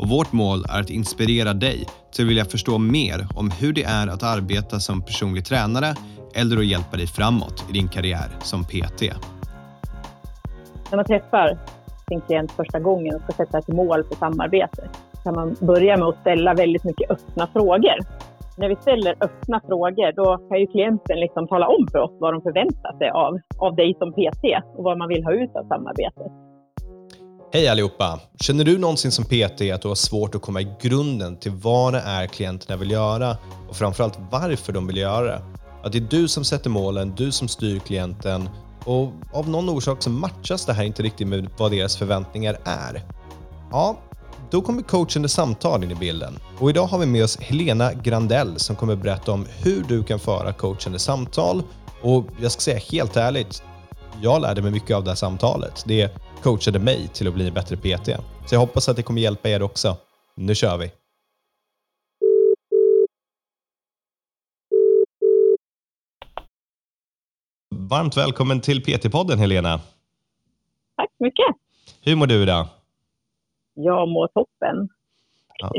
och vårt mål är att inspirera dig till att vilja förstå mer om hur det är att arbeta som personlig tränare eller att hjälpa dig framåt i din karriär som PT. När man träffar sin klient första gången och ska sätta ett mål för samarbetet kan man börja med att ställa väldigt mycket öppna frågor. När vi ställer öppna frågor då kan ju klienten liksom tala om för oss vad de förväntar sig av, av dig som PT och vad man vill ha ut av samarbetet. Hej allihopa! Känner du någonsin som PT att du har svårt att komma i grunden till vad det är klienterna vill göra och framförallt varför de vill göra det? Att det är du som sätter målen, du som styr klienten och av någon orsak så matchas det här inte riktigt med vad deras förväntningar är. Ja, då kommer coachande samtal in i bilden. Och idag har vi med oss Helena Grandell som kommer berätta om hur du kan föra coachande samtal. Och jag ska säga helt ärligt, jag lärde mig mycket av det här samtalet. Det coachade mig till att bli en bättre PT. Så jag hoppas att det kommer hjälpa er också. Nu kör vi! Varmt välkommen till PT-podden Helena. Tack så mycket. Hur mår du idag? Jag mår toppen. Ja,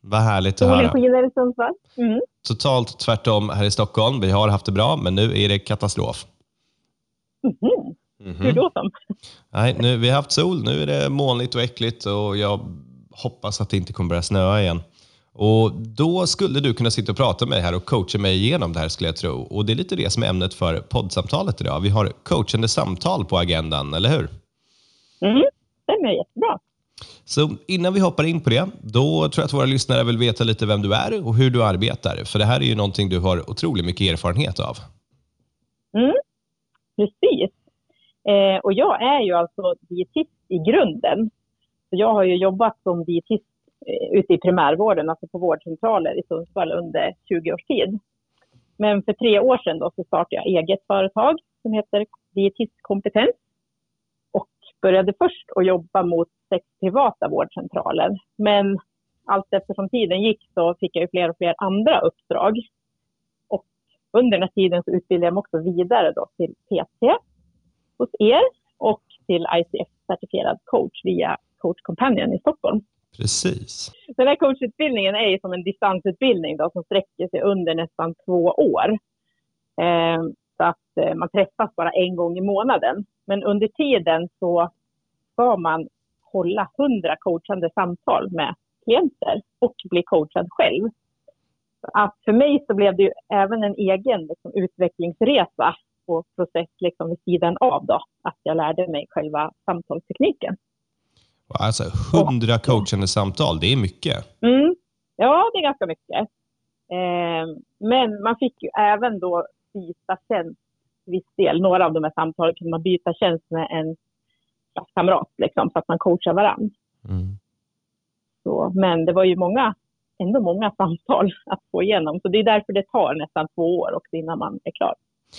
vad härligt att höra. Solen skiner i Sundsvall. Mm. Totalt tvärtom här i Stockholm. Vi har haft det bra, men nu är det katastrof. Mm. Mm -hmm. Hur då som? Nej, nu, vi har haft sol, nu är det molnigt och äckligt och jag hoppas att det inte kommer börja snöa igen. Och Då skulle du kunna sitta och prata med mig här och coacha mig igenom det här skulle jag tro. Och Det är lite det som är ämnet för poddsamtalet idag. Vi har coachande samtal på agendan, eller hur? Mm, det är jättebra. Så innan vi hoppar in på det, då tror jag att våra lyssnare vill veta lite vem du är och hur du arbetar. För det här är ju någonting du har otroligt mycket erfarenhet av. Mm, precis. Eh, och jag är ju alltså dietist i grunden. Så jag har ju jobbat som dietist eh, ute i primärvården, alltså på vårdcentraler i Sundsvall under 20 års tid. Men för tre år sedan då så startade jag eget företag som heter Dietistkompetens och började först att jobba mot sex privata vårdcentraler. Men allt eftersom tiden gick så fick jag ju fler och fler andra uppdrag. Och under den här tiden så utbildade jag mig också vidare då till PT hos er och till ICF-certifierad coach via Coach Companion i Stockholm. Precis. Den här coachutbildningen är som en distansutbildning då, som sträcker sig under nästan två år. Eh, så att eh, man träffas bara en gång i månaden. Men under tiden så ska man hålla hundra coachande samtal med klienter och bli coachad själv. Att för mig så blev det även en egen liksom, utvecklingsresa och process liksom vid sidan av då, att jag lärde mig själva samtalstekniken. Alltså hundra coachande samtal, det är mycket. Mm. Ja, det är ganska mycket. Eh, men man fick ju även då byta tjänst viss del. Några av de här samtalen kunde man byta tjänst med en kamrat liksom, så att man coachar varandra. Mm. Så, men det var ju många, ändå många samtal att få igenom. Så det är därför det tar nästan två år också innan man är klar.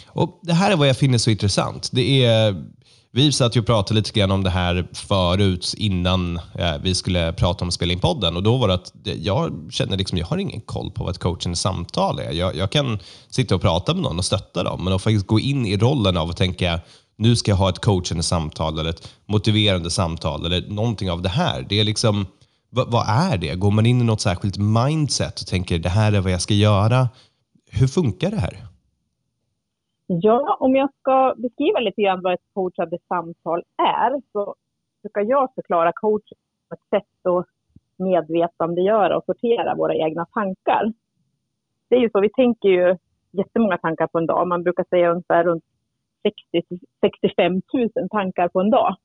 Och Det här är vad jag finner så intressant. Det är, vi satt ju och pratade lite grann om det här förut innan eh, vi skulle prata om att spela in podden. Och då var det att jag känner liksom, jag har ingen koll på vad ett coachande samtal är. Jag, jag kan sitta och prata med någon och stötta dem, men att faktiskt gå in i rollen av att tänka nu ska jag ha ett coachande samtal eller ett motiverande samtal eller någonting av det här. Det är liksom, vad, vad är det? Går man in i något särskilt mindset och tänker det här är vad jag ska göra? Hur funkar det här? Ja, om jag ska beskriva lite grann vad ett coachande samtal är så brukar jag förklara coaching på ett sätt att medvetandegöra och sortera våra egna tankar. Det är ju så, vi tänker ju jättemånga tankar på en dag. Man brukar säga ungefär runt 60 65 000 tankar på en dag.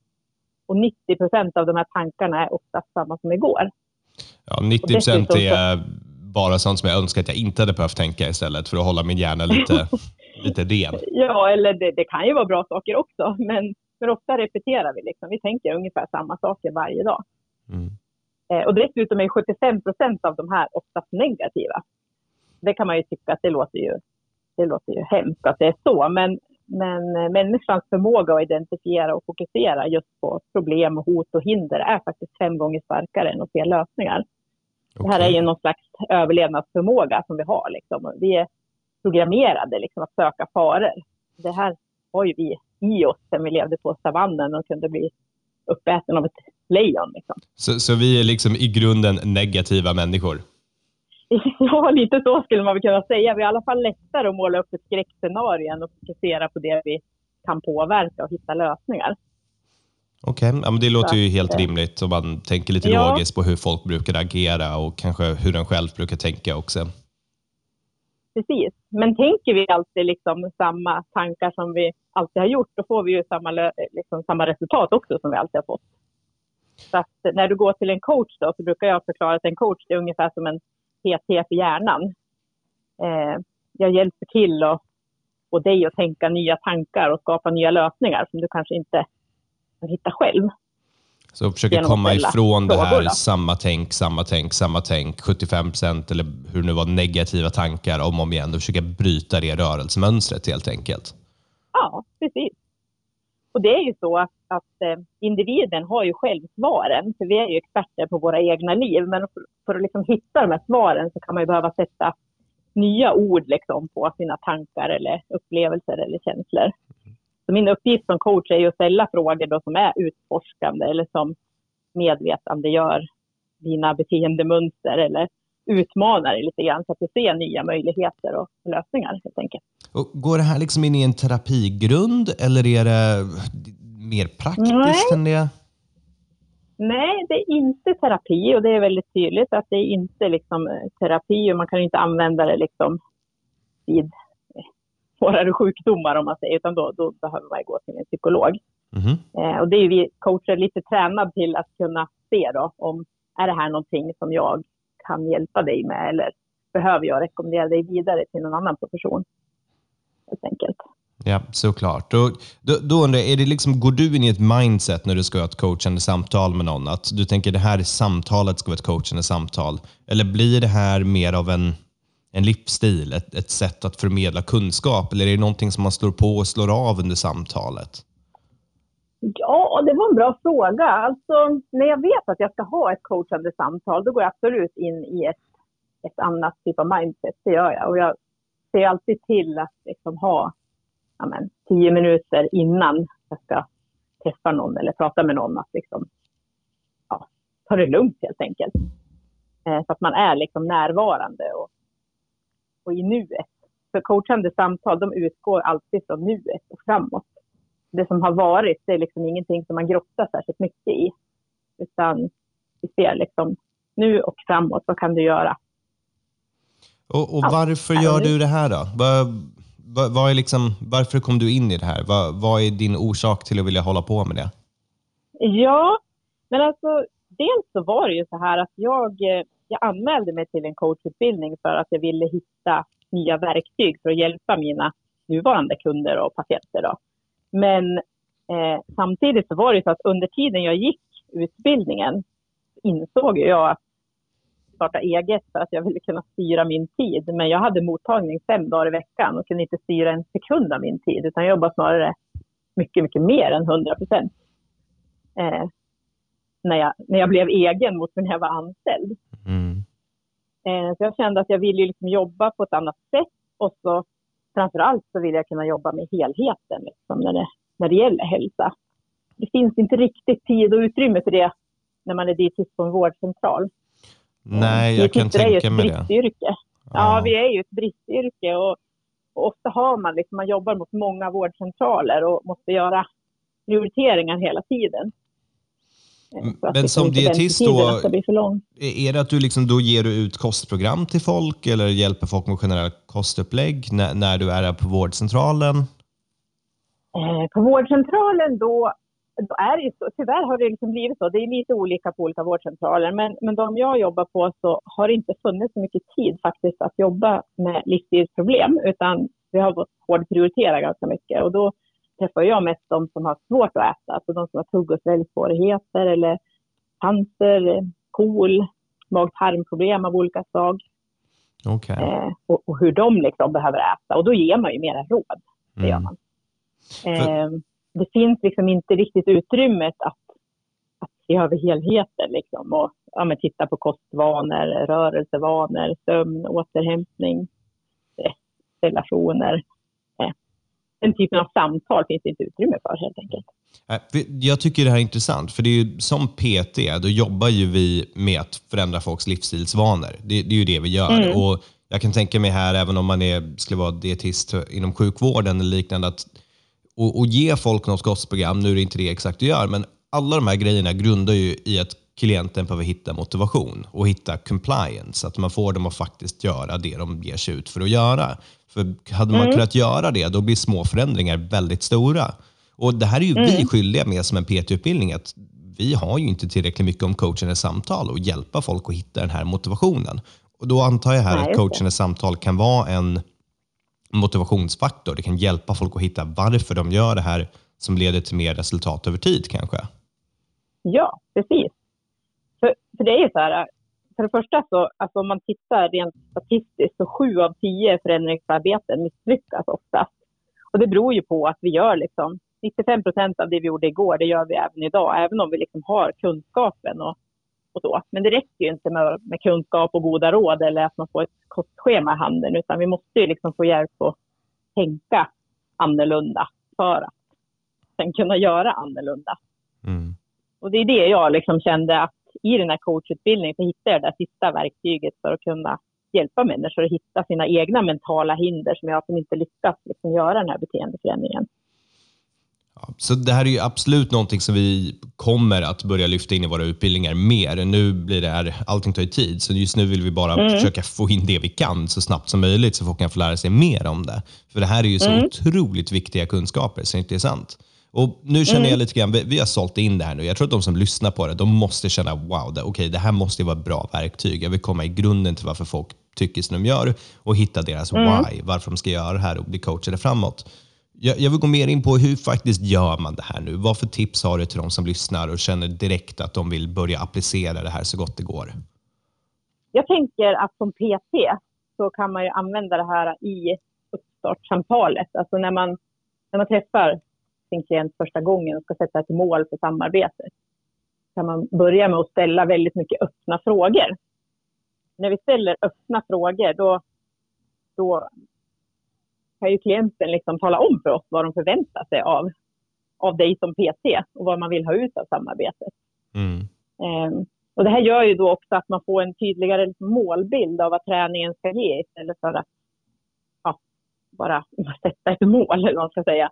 Och 90 procent av de här tankarna är oftast samma som igår. Ja, 90 procent är bara sånt som jag önskar att jag inte hade behövt tänka istället för att hålla min hjärna lite lite ren. Ja, eller det, det, kan ju vara bra saker också, men, men ofta repeterar vi. Liksom. Vi tänker ungefär samma saker varje dag. Mm. Eh, och dessutom är 75 procent av de här oftast negativa. Det kan man ju tycka att det låter ju, det låter ju hemskt att det är så, men, men människans förmåga att identifiera och fokusera just på problem, hot och hinder är faktiskt fem gånger starkare än att se lösningar. Okay. Det här är ju någon slags överlevnadsförmåga som vi har. Liksom. Vi är programmerade liksom, att söka faror. Det här har ju vi i oss sen vi levde på savannen och kunde bli uppäten av ett lejon. Liksom. Så, så vi är liksom i grunden negativa människor? Ja, lite så skulle man väl kunna säga. Vi är i alla fall lättare att måla upp ett skräckscenario än att fokusera på det vi kan påverka och hitta lösningar. Okej, okay. ja, det låter ju helt rimligt om man tänker lite ja. logiskt på hur folk brukar agera och kanske hur en själv brukar tänka också. Precis, men tänker vi alltid liksom samma tankar som vi alltid har gjort, då får vi ju samma, liksom samma resultat också som vi alltid har fått. Så att när du går till en coach då, så brukar jag förklara att en coach är ungefär som en PT för hjärnan. Eh, jag hjälper till och få dig att tänka nya tankar och skapa nya lösningar som du kanske inte hitta själv. Så försöker komma ifrån det här då. samma tänk, samma tänk, samma tänk, 75 procent eller hur det nu var, negativa tankar om och om igen och försöka bryta det rörelsemönstret helt enkelt. Ja, precis. Och det är ju så att, att eh, individen har ju själv svaren, för vi är ju experter på våra egna liv. Men för, för att liksom hitta de här svaren så kan man ju behöva sätta nya ord liksom på sina tankar eller upplevelser eller känslor. Så min uppgift som coach är att ställa frågor då som är utforskande eller som medvetandegör dina beteendemönster eller utmanar dig lite grann så att du ser nya möjligheter och lösningar helt enkelt. Och går det här liksom in i en terapigrund eller är det mer praktiskt Nej. än det? Nej, det är inte terapi och det är väldigt tydligt att det är inte liksom terapi och man kan inte använda det liksom vid svårare sjukdomar om man säger, utan då, då behöver man gå till en psykolog. Mm. Eh, och det är vi coacher lite tränade till att kunna se då om är det här någonting som jag kan hjälpa dig med eller behöver jag rekommendera dig vidare till någon annan profession? Helt enkelt. Ja, såklart. Då, då, då undrar jag, är det liksom, går du in i ett mindset när du ska ha ett coachande samtal med någon? Att du tänker det här samtalet ska vara ett coachande samtal? Eller blir det här mer av en en livsstil, ett, ett sätt att förmedla kunskap? Eller är det någonting som man slår på och slår av under samtalet? Ja, det var en bra fråga. Alltså, när jag vet att jag ska ha ett coachande samtal, då går jag absolut in i ett, ett annat typ av mindset. Det gör jag. Och jag ser alltid till att liksom ha amen, tio minuter innan jag ska träffa någon eller prata med någon, att liksom, ja, ta det lugnt helt enkelt. Eh, så att man är liksom närvarande och och i nuet. För coachande samtal, de utgår alltid från nuet och framåt. Det som har varit, det är liksom ingenting som man grottar särskilt mycket i. Utan vi ser liksom nu och framåt, vad kan du göra? Och, och varför ja, gör du det här då? Vad, vad, vad, är liksom, varför kom du in i det här? Vad, vad är din orsak till att vilja hålla på med det? Ja, men alltså dels så var det ju så här att jag eh, jag anmälde mig till en coachutbildning för att jag ville hitta nya verktyg för att hjälpa mina nuvarande kunder och patienter. Då. Men eh, samtidigt så var det så att under tiden jag gick utbildningen insåg jag att starta eget för att jag ville kunna styra min tid. Men jag hade mottagning fem dagar i veckan och kunde inte styra en sekund av min tid utan jag jobbade snarare mycket, mycket mer än 100 procent. Eh, när jag, när jag blev egen mot när jag var anställd. Mm. Eh, så jag kände att jag ville liksom jobba på ett annat sätt och så framför allt så vill jag kunna jobba med helheten liksom, när, det, när det gäller hälsa. Det finns inte riktigt tid och utrymme för det när man är dietist på en vårdcentral. Nej, jag kan tänka mig det. är ju ett bristyrke. Ja. ja, vi är ju ett bristyrke och, och ofta har man liksom, man jobbar mot många vårdcentraler och måste göra prioriteringar hela tiden. Men som dietist då, är det att du liksom, då ger du ut kostprogram till folk eller hjälper folk med generella kostupplägg när, när du är på vårdcentralen? Eh, på vårdcentralen då, då är det så, tyvärr har det liksom blivit så, det är lite olika på olika vårdcentraler, men, men de jag jobbar på så har det inte funnits så mycket tid faktiskt att jobba med livsstilsproblem, utan vi har fått hårdprioritera ganska mycket. Och då träffar jag mest de som har svårt att äta, alltså de som har tugg och sväljsvårigheter eller cancer, KOL, mag-tarmproblem av olika slag. Okay. Eh, och, och, hur de liksom behöver äta. Och då ger man ju mera råd. Det gör mm. man. Eh, det finns liksom inte riktigt utrymmet att, att se över helheten liksom, och ja, titta på kostvanor, rörelsevanor, sömn, återhämtning, relationer. Den typen av samtal finns det inte utrymme för helt enkelt. Jag tycker det här är intressant, för det är ju, som PT, då jobbar ju vi med att förändra folks livsstilsvanor. Det, det är ju det vi gör. Mm. Och jag kan tänka mig här, även om man är, skulle vara dietist inom sjukvården eller liknande, att och, och ge folk något kostprogram, nu är det inte det exakt du gör, men alla de här grejerna grundar ju i att klienten behöver hitta motivation och hitta compliance, att man får dem att faktiskt göra det de ger sig ut för att göra. För hade man mm. kunnat göra det, då blir små förändringar väldigt stora. Och Det här är ju mm. vi skyldiga med som en PT-utbildning, att vi har ju inte tillräckligt mycket om coachande samtal och hjälpa folk att hitta den här motivationen. Och Då antar jag här Nej, att coachande samtal kan vara en motivationsfaktor. Det kan hjälpa folk att hitta varför de gör det här som leder till mer resultat över tid kanske. Ja, precis. För, det är ju så här, för det första så, alltså om man tittar rent statistiskt, så sju av tio förändringsarbeten misslyckas oftast. Och det beror ju på att vi gör liksom 95 procent av det vi gjorde igår, det gör vi även idag, även om vi liksom har kunskapen och, och så. Men det räcker ju inte med, med kunskap och goda råd eller att man får ett kostschema i handen, utan vi måste ju liksom få hjälp att tänka annorlunda för att sen kunna göra annorlunda. Mm. Och det är det jag liksom kände att i den här coachutbildningen så hittade jag det sista verktyget för att kunna hjälpa människor att hitta sina egna mentala hinder som gör att de inte lyckas liksom göra den här beteendeförändringen. Ja, så det här är ju absolut någonting som vi kommer att börja lyfta in i våra utbildningar mer. Nu blir det här, allting tar ju tid, så just nu vill vi bara mm. försöka få in det vi kan så snabbt som möjligt så folk kan få lära sig mer om det. För det här är ju så mm. otroligt viktiga kunskaper, så det är sant. Och nu känner mm. jag lite grann, vi, vi har sålt in det här nu. Jag tror att de som lyssnar på det, de måste känna wow, det, okay, det här måste vara ett bra verktyg. Jag vill komma i grunden till varför folk tycker som de gör och hitta deras mm. why, varför de ska göra det här och bli coachade framåt. Jag, jag vill gå mer in på hur faktiskt gör man det här nu? Vad för tips har du till de som lyssnar och känner direkt att de vill börja applicera det här så gott det går? Jag tänker att som PT så kan man ju använda det här i uppstartssamtalet. Alltså när man, när man träffar sin klient första gången och ska sätta ett mål för samarbetet kan man börja med att ställa väldigt mycket öppna frågor. När vi ställer öppna frågor då, då kan ju klienten liksom tala om för oss vad de förväntar sig av, av dig som PT och vad man vill ha ut av samarbetet. Mm. Um, och det här gör ju då också att man får en tydligare målbild av vad träningen ska ge istället för att ja, bara sätta ett mål, eller vad man ska säga.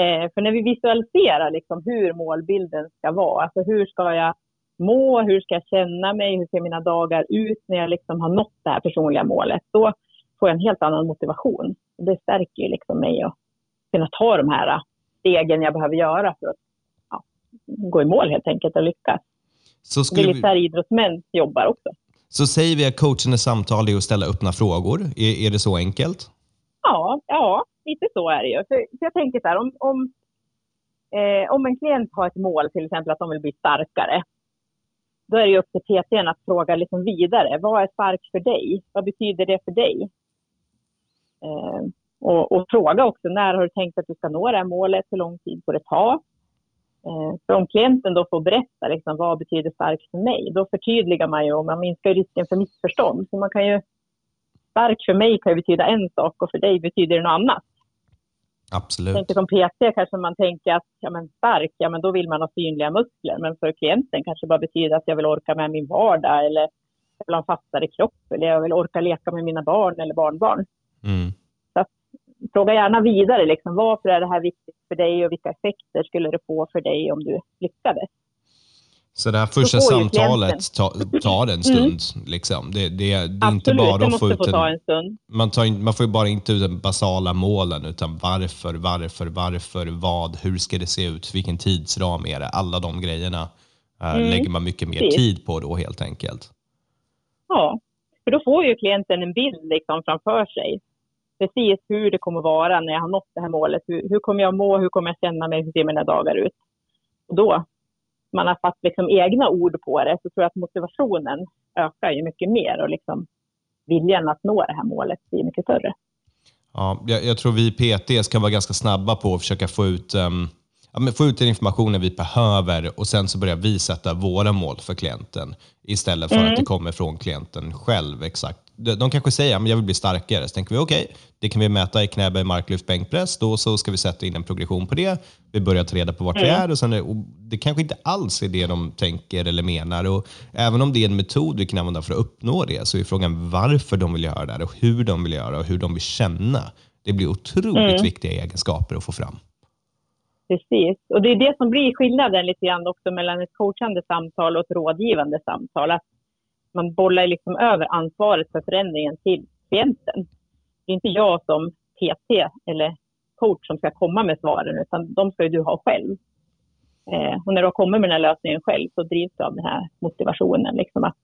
Eh, för när vi visualiserar liksom hur målbilden ska vara, alltså hur ska jag må, hur ska jag känna mig, hur ser mina dagar ut när jag liksom har nått det här personliga målet, då får jag en helt annan motivation. Det stärker liksom mig att kunna ta de här stegen jag behöver göra för att ja, gå i mål helt enkelt och lyckas. Så skulle Militäridrottsmän vi... jobbar också. Så säger vi att coachande samtal är att ställa öppna frågor. Är, är det så enkelt? Ja, ja, lite så är det ju. För, för jag tänker så här, om, om, eh, om en klient har ett mål, till exempel att de vill bli starkare, då är det ju upp till PTn att fråga liksom vidare. Vad är stark för dig? Vad betyder det för dig? Eh, och, och, fråga också, när har du tänkt att du ska nå det här målet? Hur lång tid får det ta? Eh, för om klienten då får berätta liksom, vad betyder stark för mig, då förtydligar man ju och man minskar risken för missförstånd. Så man kan ju, stark för mig kan ju betyda en sak och för dig betyder det något annat. Absolut. tänker som PT kanske man tänker att ja, men stark, ja men då vill man ha synliga muskler. Men för klienten kanske det bara betyder att jag vill orka med min vardag eller jag vill ha en fastare kropp eller jag vill orka leka med mina barn eller barnbarn. Mm. Så att, fråga gärna vidare, liksom, varför är det här viktigt för dig och vilka effekter skulle det få för dig om du lyckades? Så det här första samtalet tar, tar en stund. Mm. Liksom. Det, det, det är Absolut, inte bara det måste få ta en stund. Man, tar, man får bara inte ut de basala målen, utan varför, varför, varför, vad, hur ska det se ut, vilken tidsram är det? Alla de grejerna uh, mm. lägger man mycket mer Precis. tid på då helt enkelt. Ja, för då får ju klienten en bild liksom framför sig. Precis hur det kommer vara när jag har nått det här målet. Hur, hur kommer jag må? Hur kommer jag känna mig? Hur ser mina dagar ut? Och då man har satt liksom egna ord på det så tror jag att motivationen ökar ju mycket mer och liksom viljan att nå det här målet blir mycket större. Ja, jag, jag tror vi PT ska vara ganska snabba på att försöka få ut um ja, men få ut den informationen vi behöver och sen så börjar vi sätta våra mål för klienten istället för mm. att det kommer från klienten själv. exakt. De, kanske säger att jag vill bli starkare, så tänker vi okej, okay, det kan vi mäta i knäböj, marklyft, bänkpress. Då så ska vi sätta in en progression på det. Vi börjar ta reda på vart mm. vi är och, sen är, och det kanske inte alls är det de tänker eller menar. Och även om det är en metod vi kan använda för att uppnå det så är frågan varför de vill göra det och hur de vill göra och hur de vill känna. Det blir otroligt mm. viktiga egenskaper att få fram. Precis. Och det är det som blir skillnaden lite grann också mellan ett coachande samtal och ett rådgivande samtal. Att man bollar liksom över ansvaret för förändringen till klienten. Det är inte jag som PT eller coach som ska komma med svaren, utan de ska ju du ha själv. Eh, och när du har kommit med den här lösningen själv så drivs du av den här motivationen, liksom att,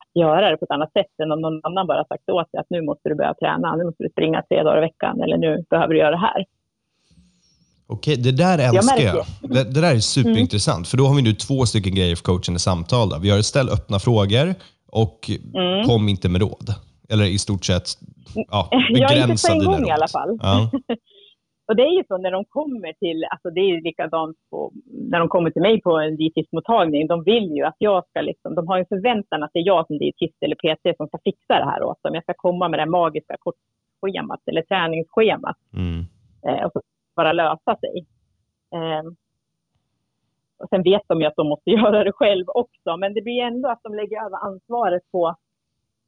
att göra det på ett annat sätt än om någon annan bara sagt åt dig att nu måste du börja träna, nu måste du springa tre dagar i veckan eller nu behöver du göra det här. Okej, det där älskar jag. jag. Det, det, där är superintressant, mm. för då har vi nu två stycken grejer för coachande samtal. Då. Vi har ställ öppna frågor och mm. kom inte med råd. Eller i stort sett ja, begränsa dina råd. Jag har inte på en gång i alla fall. Ja. och det är ju så när de kommer till, alltså det är likadant på, när de kommer till mig på en dietistmottagning. De vill ju att jag ska liksom, de har en förväntan att det är jag som dietist eller PT som ska fixa det här åt dem. Jag ska komma med det magiska kortschemat eller träningsschemat. Mm. Eh, och så bara lösa sig. Eh, och sen vet de ju att de måste göra det själv också, men det blir ändå att de lägger över ansvaret på,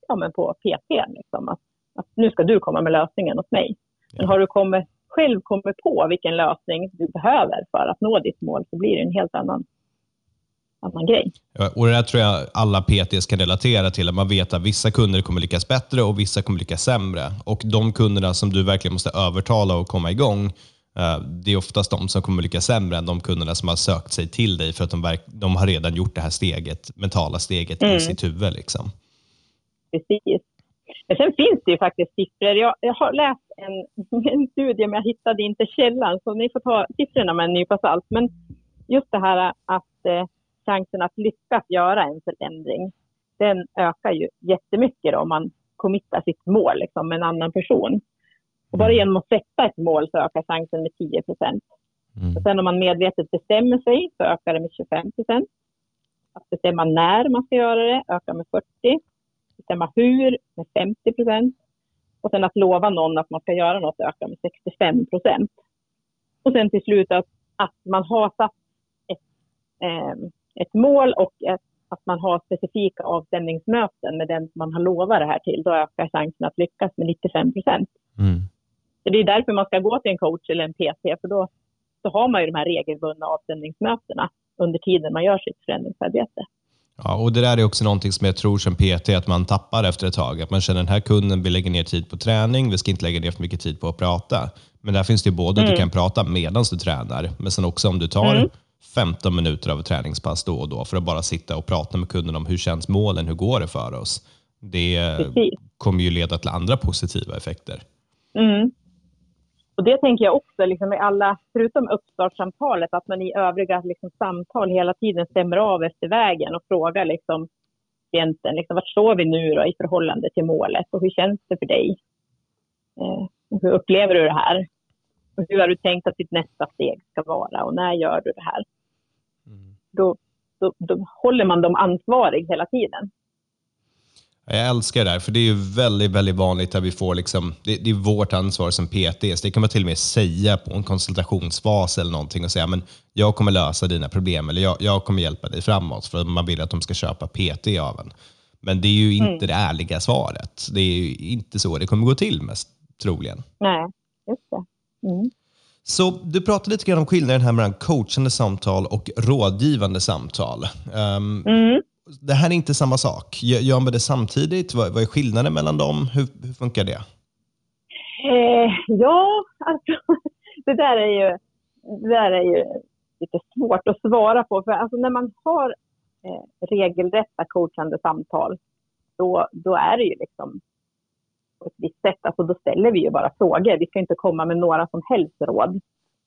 ja, men på PT. Liksom. Att, att nu ska du komma med lösningen åt mig. Men har du kommit, själv kommit på vilken lösning du behöver för att nå ditt mål så blir det en helt annan. Och det där tror jag alla PTs kan relatera till, att man vet att vissa kunder kommer lyckas bättre och vissa kommer lyckas sämre. Och de kunderna som du verkligen måste övertala och komma igång, det är oftast de som kommer lyckas sämre än de kunderna som har sökt sig till dig för att de, de har redan gjort det här steget, mentala steget mm. i sitt huvud. Liksom. Precis. Men sen finns det ju faktiskt siffror. Jag, jag har läst en, en studie, men jag hittade inte källan, så ni får ta siffrorna med en nypa salt. Men just det här att eh, chansen att lyckas göra en förändring, den ökar ju jättemycket då, om man committar sitt mål liksom, med en annan person. Och bara genom att sätta ett mål så ökar chansen med 10 procent. Mm. sen om man medvetet bestämmer sig så ökar det med 25 procent. Att bestämma när man ska göra det ökar med 40. Bestämma hur med 50 procent. Och sen att lova någon att man ska göra något ökar med 65 procent. Och sen till slut att, att man har satt ett, eh, ett mål och ett, att man har specifika avstämningsmöten med den man har lovat det här till. Då ökar chansen att lyckas med 95 procent. Mm. Så det är därför man ska gå till en coach eller en PT, för då så har man ju de här regelbundna avstämningsmötena under tiden man gör sitt förändringsarbete. Ja, och det där är också någonting som jag tror som PT att man tappar efter ett tag. Att man känner den här kunden vill lägga ner tid på träning, vi ska inte lägga ner för mycket tid på att prata. Men där finns det både mm. att du mm. kan prata medan du tränar, men sen också om du tar mm. 15 minuter av ett träningspass då och då för att bara sitta och prata med kunden om hur känns målen, hur går det för oss? Det Precis. kommer ju leda till andra positiva effekter. Mm. Och det tänker jag också, liksom med alla, förutom uppstartssamtalet, att man i övriga liksom, samtal hela tiden stämmer av efter vägen och frågar liksom, klienten, liksom, vart står vi nu då, i förhållande till målet och hur känns det för dig? Eh, hur upplever du det här? Och hur har du tänkt att ditt nästa steg ska vara och när gör du det här? Mm. Då, då, då håller man dem ansvarig hela tiden. Jag älskar det där, för det är ju väldigt, väldigt vanligt att vi får, liksom, det, det, är vårt ansvar som PTs. Det kan man till och med säga på en konsultationsfas eller någonting och säga, men jag kommer lösa dina problem eller jag, jag kommer hjälpa dig framåt för man vill att de ska köpa PT av en. Men det är ju inte mm. det ärliga svaret. Det är inte så det kommer gå till mest troligen. Nej, just det. Mm. Så du pratade lite grann om skillnaden här mellan coachande samtal och rådgivande samtal. Um, mm det här är inte samma sak. Gör man det samtidigt? Vad, vad är skillnaden mellan dem? Hur, hur funkar det? Eh, ja, alltså, det där är ju, det där är ju lite svårt att svara på. För alltså, när man har eh, regelrätta coachande samtal, då, då är det ju liksom på ett visst sätt. Alltså, då ställer vi ju bara frågor. Vi ska inte komma med några som helst råd.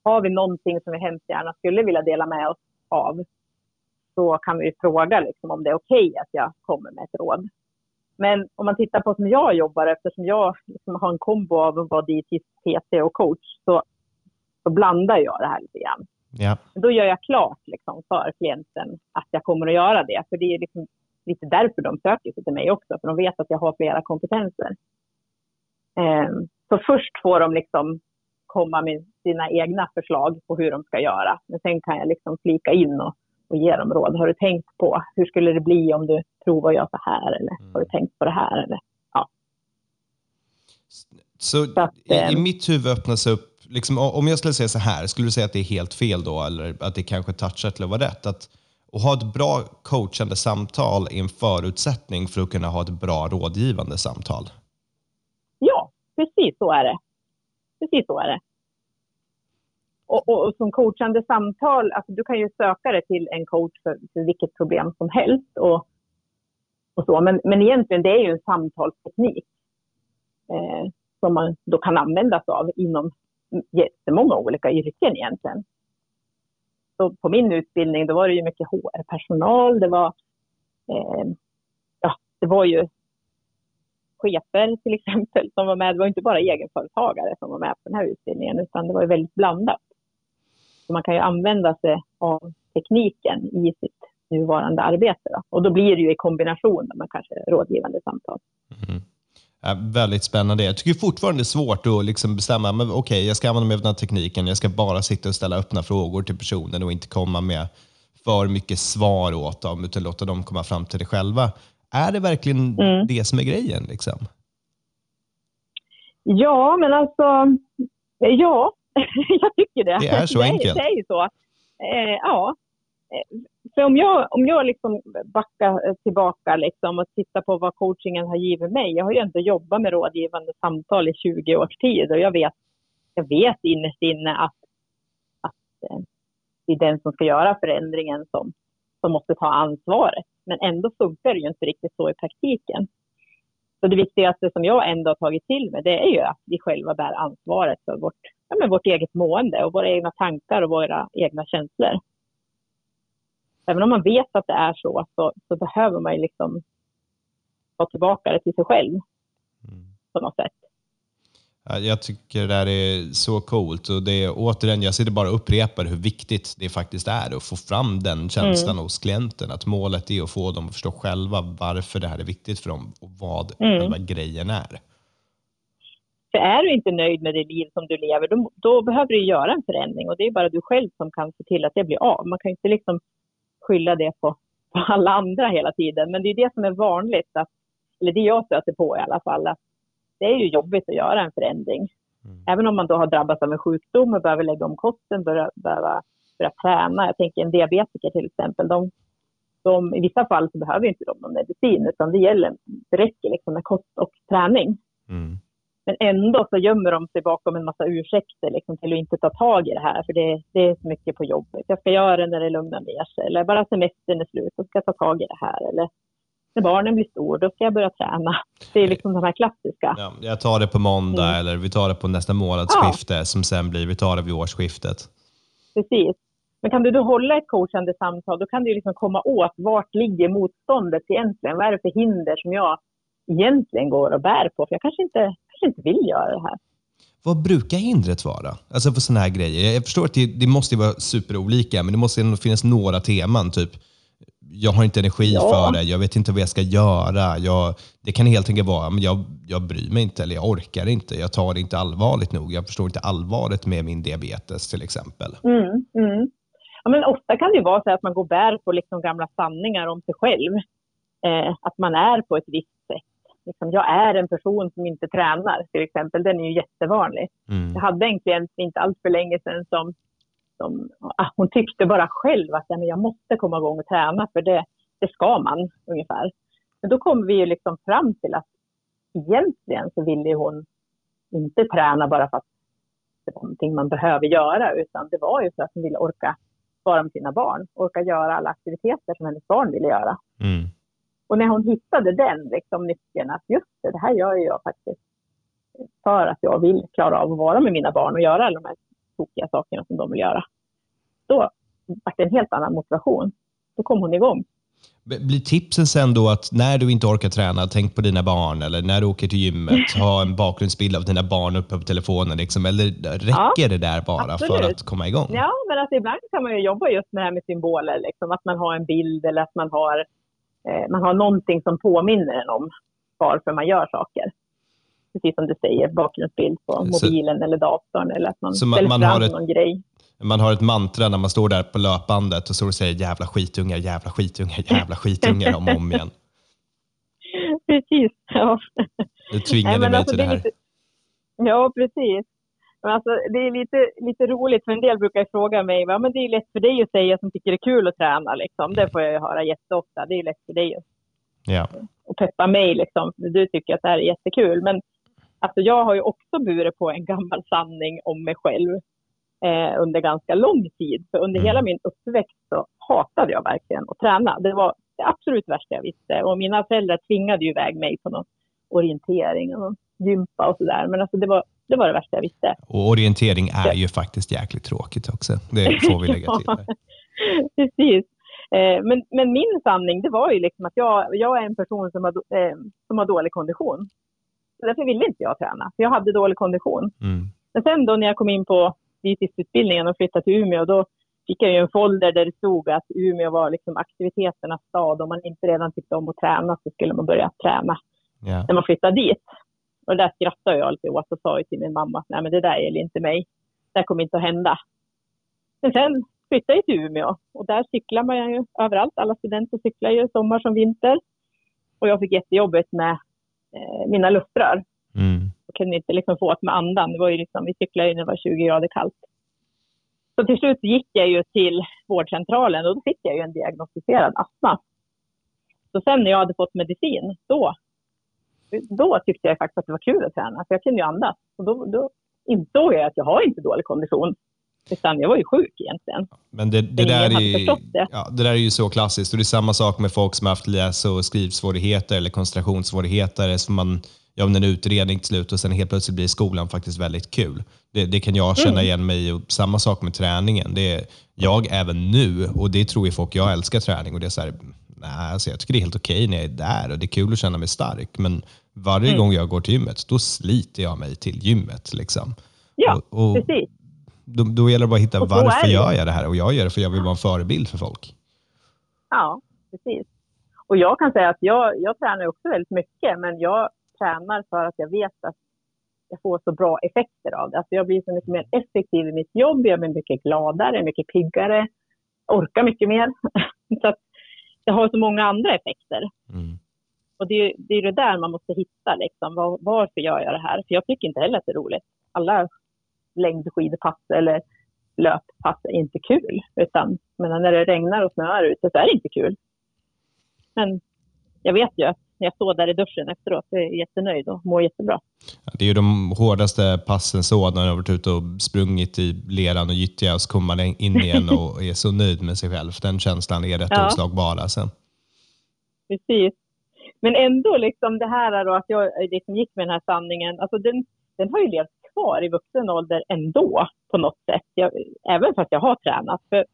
Har vi någonting som vi hemskt gärna skulle vilja dela med oss av, så kan vi fråga liksom, om det är okej okay att jag kommer med ett råd. Men om man tittar på som jag jobbar, eftersom jag liksom har en kombo av att vara dietist, PT och coach, så, så blandar jag det här lite grann. Ja. Då gör jag klart liksom, för klienten att jag kommer att göra det. För det är liksom lite därför de söker sig till mig också, för de vet att jag har flera kompetenser. Eh, så först får de liksom komma med sina egna förslag på hur de ska göra. Men sen kan jag liksom flika in och, och ge dem råd. Har du tänkt på hur skulle det bli om du provar att göra så här? Eller mm. har du tänkt på det här? Eller, ja. Så, så att, i, i, eh, mitt huvud öppnas upp, liksom, om jag skulle säga så här, skulle du säga att det är helt fel då? Eller att det kanske touchar till att vara rätt? Att, att ha ett bra coachande samtal är en förutsättning för att kunna ha ett bra rådgivande samtal? Ja, precis så är det. Precis så är det. Och, och, och, som coachande samtal, alltså du kan ju söka dig till en coach för, för vilket problem som helst. Och, och så. Men, men egentligen det är ju en samtalsteknik eh, som man då kan använda sig av inom jättemånga olika yrken egentligen. Så på min utbildning då var det ju mycket HR-personal, det var, eh, ja, det var ju chefer till exempel som var med. Det var inte bara egenföretagare som var med på den här utbildningen utan det var ju väldigt blandat. Så man kan ju använda sig av tekniken i sitt nuvarande arbete. Då. Och då blir det ju i kombination med kanske rådgivande samtal. Mm. Ja, väldigt spännande. Jag tycker fortfarande det är svårt att liksom bestämma, men okej, okay, jag ska använda mig av den här tekniken, jag ska bara sitta och ställa öppna frågor till personen och inte komma med för mycket svar åt dem, utan låta dem komma fram till det själva. Är det verkligen mm. det som är grejen? Liksom? Ja, men alltså, ja, jag tycker det. Det är så enkelt. Det är ju så. Eh, ja. För om jag, om jag liksom backar tillbaka liksom och tittar på vad coachingen har givit mig. Jag har ju ändå jobbat med rådgivande samtal i 20 års tid och jag vet, jag vet innerst inne att, att eh, det är den som ska göra förändringen som, som måste ta ansvaret. Men ändå funkar det ju inte riktigt så i praktiken. Så det viktigaste som jag ändå har tagit till mig, det är ju att vi själva bär ansvaret för vårt, ja, men vårt eget mående och våra egna tankar och våra egna känslor. Även om man vet att det är så, så, så behöver man ju liksom ta tillbaka det till sig själv mm. på något sätt. Jag tycker det där är så coolt och det är återigen, jag sitter bara och upprepar hur viktigt det faktiskt är att få fram den känslan mm. hos klienten. Att målet är att få dem att förstå själva varför det här är viktigt för dem och vad mm. själva grejen är. För är du inte nöjd med det liv som du lever, då, då, behöver du göra en förändring och det är bara du själv som kan se till att det blir av. Man kan inte liksom skylla det på, på alla andra hela tiden, men det är det som är vanligt, att, eller det jag stöter på i alla fall, att det är ju jobbigt att göra en förändring. Mm. Även om man då har drabbats av en sjukdom och behöver lägga om kosten, börja, behöva börja träna. Jag tänker en diabetiker till exempel, de, de, i vissa fall så behöver inte de någon medicin, utan det, gäller, det räcker liksom med kost och träning. Mm. Men ändå så gömmer de sig bakom en massa ursäkter liksom, till att inte ta tag i det här, för det, det är så mycket på jobbet. Jag ska göra det när det lugnar ner sig, eller bara semestern är slut, så ska jag ta tag i det här. Eller när barnen blir stor, då ska jag börja träna. Det är liksom de här klassiska. Ja, jag tar det på måndag mm. eller vi tar det på nästa månadsskifte ja. som sen blir, vi tar det vid årsskiftet. Precis. Men kan du då hålla ett coachande samtal, då kan du liksom komma åt vart ligger motståndet egentligen? Vad är det för hinder som jag egentligen går och bär på? För jag kanske inte, kanske inte vill göra det här. Vad brukar hindret vara? Alltså för sådana här grejer. Jag förstår att det, det måste vara superolika, men det måste ändå finnas några teman. Typ jag har inte energi ja. för det, jag vet inte vad jag ska göra. Jag, det kan helt enkelt vara men jag, jag bryr mig inte eller jag orkar inte. Jag tar det inte allvarligt nog. Jag förstår inte allvaret med min diabetes till exempel. Mm, mm. Ja, men ofta kan det vara så att man går bär på liksom gamla sanningar om sig själv. Eh, att man är på ett visst sätt. Liksom, jag är en person som inte tränar till exempel. Den är ju jättevanlig. Mm. Jag hade en klient inte alls för länge sedan som som, ah, hon tyckte bara själv att ja, men jag måste komma igång och träna för det, det ska man ungefär. Men då kom vi ju liksom fram till att egentligen så ville hon inte träna bara för att det var någonting man behöver göra utan det var ju för att hon ville orka vara med sina barn, orka göra alla aktiviteter som hennes barn ville göra. Mm. Och när hon hittade den liksom, nyckeln att just det, det här gör jag faktiskt för att jag vill klara av att vara med mina barn och göra alla de här tokiga sakerna som de vill göra. Då var det en helt annan motivation. Då kom hon igång. Blir tipsen sen då att när du inte orkar träna, tänk på dina barn eller när du åker till gymmet, ha en bakgrundsbild av dina barn uppe på telefonen. Liksom, eller räcker ja, det där bara absolut. för att komma igång? Ja, men alltså, ibland kan man ju jobba just med det här med symboler. Liksom, att man har en bild eller att man har, man har någonting som påminner en om varför man gör saker. Precis som du säger, bakgrundsbild på mobilen så, eller datorn eller att man ställer fram ett, någon grej man har ett mantra när man står där på löpbandet och står och säger jävla skitungar, jävla skitungar, jävla skitungar om och om igen. Precis, ja. Du tvingade Nej, mig alltså, till det här. Lite, ja, precis. Men alltså, det är lite, lite roligt, för en del brukar fråga mig, ja, men det är lätt för dig att säga som tycker det är kul att träna. Liksom. Det får jag ju höra jätteofta. Det är lätt för dig att ja. och peppa mig. Liksom. Du tycker att det här är jättekul. Men alltså, jag har ju också burit på en gammal sanning om mig själv eh, under ganska lång tid. För under mm. hela min uppväxt så hatade jag verkligen att träna. Det var det absolut värsta jag visste. Och mina föräldrar tvingade ju iväg mig på någon orientering och gympa och sådär. Men alltså det var, det var det värsta jag visste. Och orientering är ju faktiskt jäkligt tråkigt också. Det får vi lägga till. Där. Precis. Eh, men, men min sanning, det var ju liksom att jag, jag är en person som har, eh, som har dålig kondition. Så därför ville inte jag träna, för jag hade dålig kondition. Mm. Men sen då när jag kom in på dietistutbildningen och flyttade till Umeå, då fick jag ju en folder där det stod att Umeå var liksom aktiviteternas stad. Om man inte redan tyckte om att träna så skulle man börja träna yeah. när man flyttade dit. Och där skrattade jag alltid åt och sa till min mamma att nej men det där gäller inte mig. Det kommer inte att hända. Men sen flyttade jag till Umeå och där cyklar man ju överallt. Alla studenter cyklar ju sommar som vinter. Och jag fick jättejobbigt med eh, mina luftrör. Mm och kunde inte liksom få åt med andan. Det var ju liksom, vi cyklade ju när det var 20 grader kallt. Så till slut gick jag ju till vårdcentralen och då fick jag ju en diagnostiserad astma. Så sen när jag hade fått medicin, då, då tyckte jag faktiskt att det var kul att träna, för jag kunde ju andas. Och då, då insåg jag att jag har inte dålig kondition. Utan jag var ju sjuk egentligen. Men det, det där är, det. Ja, det där är ju så klassiskt. Och det är samma sak med folk som har haft läs och skrivsvårigheter eller koncentrationssvårigheter. Som man ja, en utredning till slut och sen helt plötsligt blir skolan faktiskt väldigt kul. Det, det kan jag känna mm. igen mig i. Samma sak med träningen. Det är jag även nu och det tror ju folk, jag älskar träning och det är så här, nej, alltså jag tycker det är helt okej när jag är där och det är kul att känna mig stark. Men varje mm. gång jag går till gymmet, då sliter jag mig till gymmet. Liksom. Ja, och, och precis. Då, då gäller det bara att hitta varför gör jag det här och jag gör det för jag vill vara en förebild för folk. Ja, precis. Och jag kan säga att jag, jag tränar också väldigt mycket, men jag tränar för att jag vet att jag får så bra effekter av det. Alltså jag blir så mycket mer effektiv i mitt jobb, jag blir mycket gladare, mycket piggare, orkar mycket mer. så att det har så många andra effekter. Mm. Och det, det är det där man måste hitta, liksom. Var, varför gör jag det här? För jag tycker inte heller att det är roligt. Alla längdskidpass eller löppass är inte kul. Utan men när det regnar och snöar ute så är det inte kul. Men jag vet ju att jag står där i duschen efteråt. Jag är jättenöjd och mår jättebra. Det är ju de hårdaste passen så, när man har varit ute och sprungit i leran och gyttja och så kommer man in igen och är så nöjd med sig själv. Den känslan är rätt ja. oslagbar. Alltså. Precis. Men ändå, liksom det här då, att jag liksom gick med den här sanningen, alltså den, den har ju levt kvar i vuxen ålder ändå på något sätt. Jag, även fast jag har tränat. För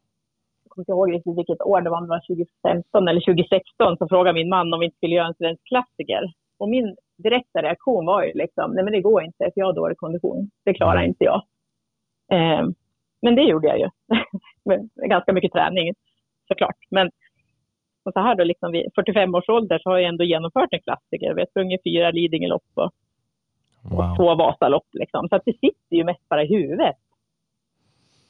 kommer inte ihåg riktigt vilket år det var, om det var 2015 eller 2016, så frågade min man om vi inte skulle göra en svensk klassiker. Och min direkta reaktion var ju liksom, nej men det går inte, för jag har dålig kondition. Det klarar inte jag. Eh, men det gjorde jag ju. med ganska mycket träning, såklart. Men och så här då, liksom vid 45 års ålder så har jag ändå genomfört en klassiker. Vi har sprungit fyra Lidingölopp och, wow. och två Vasalopp. Liksom. Så att det sitter ju mest bara i huvudet.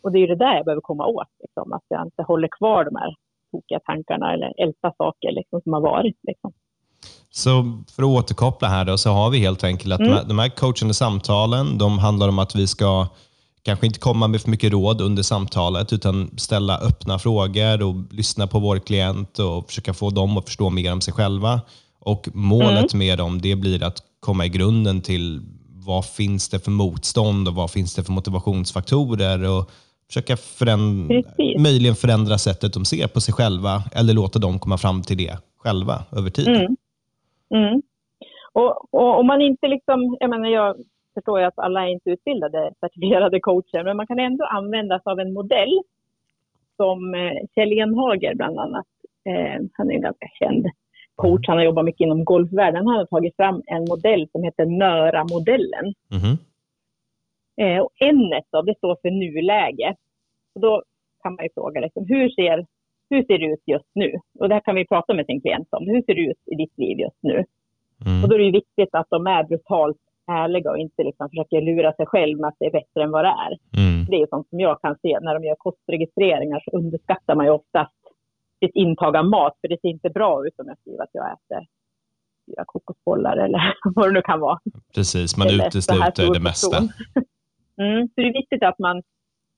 Och det är det där jag behöver komma åt, liksom, att jag inte håller kvar de här tokiga tankarna eller älta saker liksom, som har varit. Liksom. Så för att återkoppla här då, så har vi helt enkelt att mm. de här coachande samtalen, de handlar om att vi ska kanske inte komma med för mycket råd under samtalet, utan ställa öppna frågor och lyssna på vår klient och försöka få dem att förstå mer om sig själva. Och Målet mm. med dem det blir att komma i grunden till vad finns det för motstånd och vad finns det för motivationsfaktorer och försöka förändra, möjligen förändra sättet de ser på sig själva eller låta dem komma fram till det själva över tid. Mm. Mm. Och, och om man inte liksom, jag menar jag förstår ju att alla är inte utbildade certifierade coacher, men man kan ändå använda sig av en modell som eh, Kjell Enhager bland annat Eh, han är en ganska känd coach. Han har jobbat mycket inom golfvärlden. Han har tagit fram en modell som heter Nöra-modellen. Mhm. Eh, och N då, det står för nuläge. Och då kan man ju fråga liksom, hur, ser, hur ser det ut just nu? Och det här kan vi prata med sin klient om. Hur ser det ut i ditt liv just nu? Mm. Och då är det viktigt att de är brutalt ärliga och inte liksom försöker lura sig själv med att det är bättre än vad det är. Mm. Det är sånt som jag kan se när de gör kostregistreringar så underskattar man ju oftast sitt intag av mat för det ser inte bra ut om jag skriver att jag äter fyra kokosbollar eller vad det nu kan vara. Precis, man Eller utesluter det mesta. Mm, så det är viktigt att man,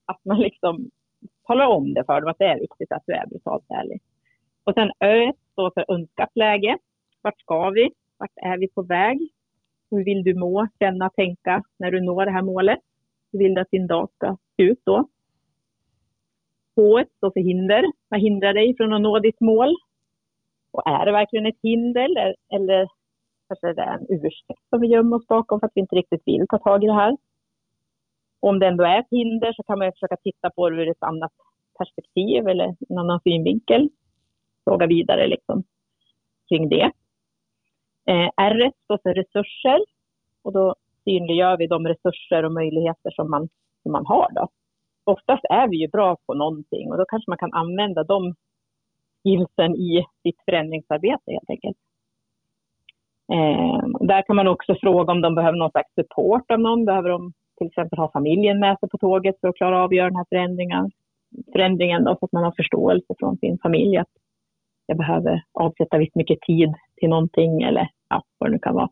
att man liksom talar om det för dem, att det är viktigt att du är brutalt ärlig. Och sen Ö står för önskat läge. Vart ska vi? Vart är vi på väg? Hur vill du må, känna, tänka när du når det här målet? Hur vill du att din dag ska se ut då? H står för hinder. Vad hindrar dig från att nå ditt mål? Och är det verkligen ett hinder eller, eller kanske det är en ursäkt som vi gömmer oss bakom för att vi inte riktigt vill ta tag i det här? Och om det ändå är ett hinder så kan man försöka titta på det ur ett annat perspektiv eller en annan synvinkel. Fråga vidare liksom kring det. Eh, R står för resurser och då synliggör vi de resurser och möjligheter som man, som man har. Då. Oftast är vi ju bra på någonting och då kanske man kan använda de skillsen i sitt förändringsarbete helt enkelt. Eh, där kan man också fråga om de behöver någon slags support av någon. Behöver de till exempel ha familjen med sig på tåget för att klara av att göra den här förändringen? Förändringen då, så att man har förståelse från sin familj att jag behöver avsätta visst mycket tid till någonting eller ja, vad det nu kan vara.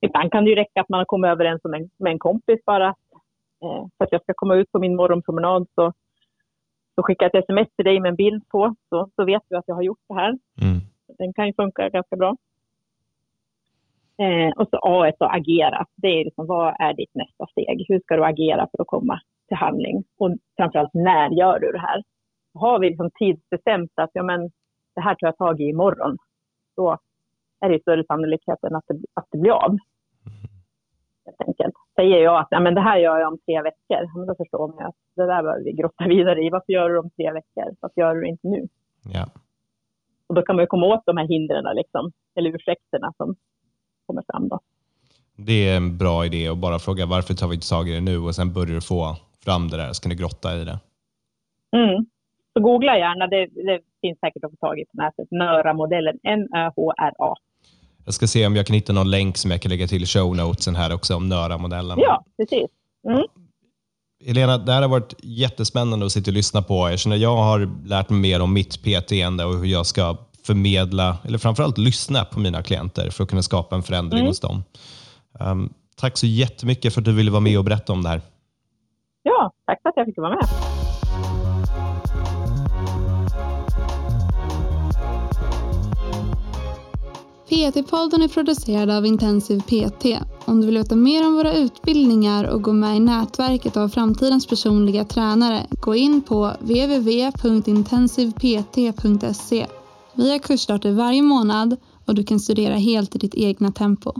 Ibland kan det ju räcka att man har kommit överens med en, med en kompis bara. Eh, för att jag ska komma ut på min morgonpromenad så, så skickar jag ett sms till dig med en bild på så, så vet du att jag har gjort det här. Mm. Den kan ju funka ganska bra. Eh, och så A då, agera. Det är liksom, vad är ditt nästa steg? Hur ska du agera för att komma till handling? Och framförallt, när gör du det här? Har vi liksom tidsbestämt att ja, men, det här tar jag tag i imorgon, då är det större sannolikhet än att det, att det blir av. Helt enkelt. Säger jag att ja, men det här gör jag om tre veckor, men då förstår man att det där behöver vi grotta vidare i. Varför gör du det om tre veckor? Varför gör du det inte nu? Ja. Och då kan man ju komma åt de här hindren, liksom, eller ursäkterna som. Det är en bra idé att bara fråga varför tar vi inte tag i det nu och sen börjar du få fram det där så kan du grotta i det. Mm. Så googla gärna, det, det finns säkert att få tag i på nätet. Nöra-modellen, N-Ö-H-R-A. Jag ska se om jag kan hitta någon länk som jag kan lägga till show notesen här också om Nöra-modellen. Ja, precis. Mm. Helena, det här har varit jättespännande att sitta och lyssna på. Jag känner jag har lärt mig mer om mitt PT-ende och hur jag ska förmedla, eller framförallt lyssna på mina klienter för att kunna skapa en förändring Mm. hos dem. Um, tack så jättemycket för att du ville vara med och berätta om det här. Ja, tack för att jag fick vara med. PT-podden är producerad av Intensiv PT. Om du vill veta mer om våra utbildningar och gå med i nätverket av framtidens personliga tränare, gå in på www.intensivpt.se. Vi har kursstarter varje månad och du kan studera helt i ditt egna tempo.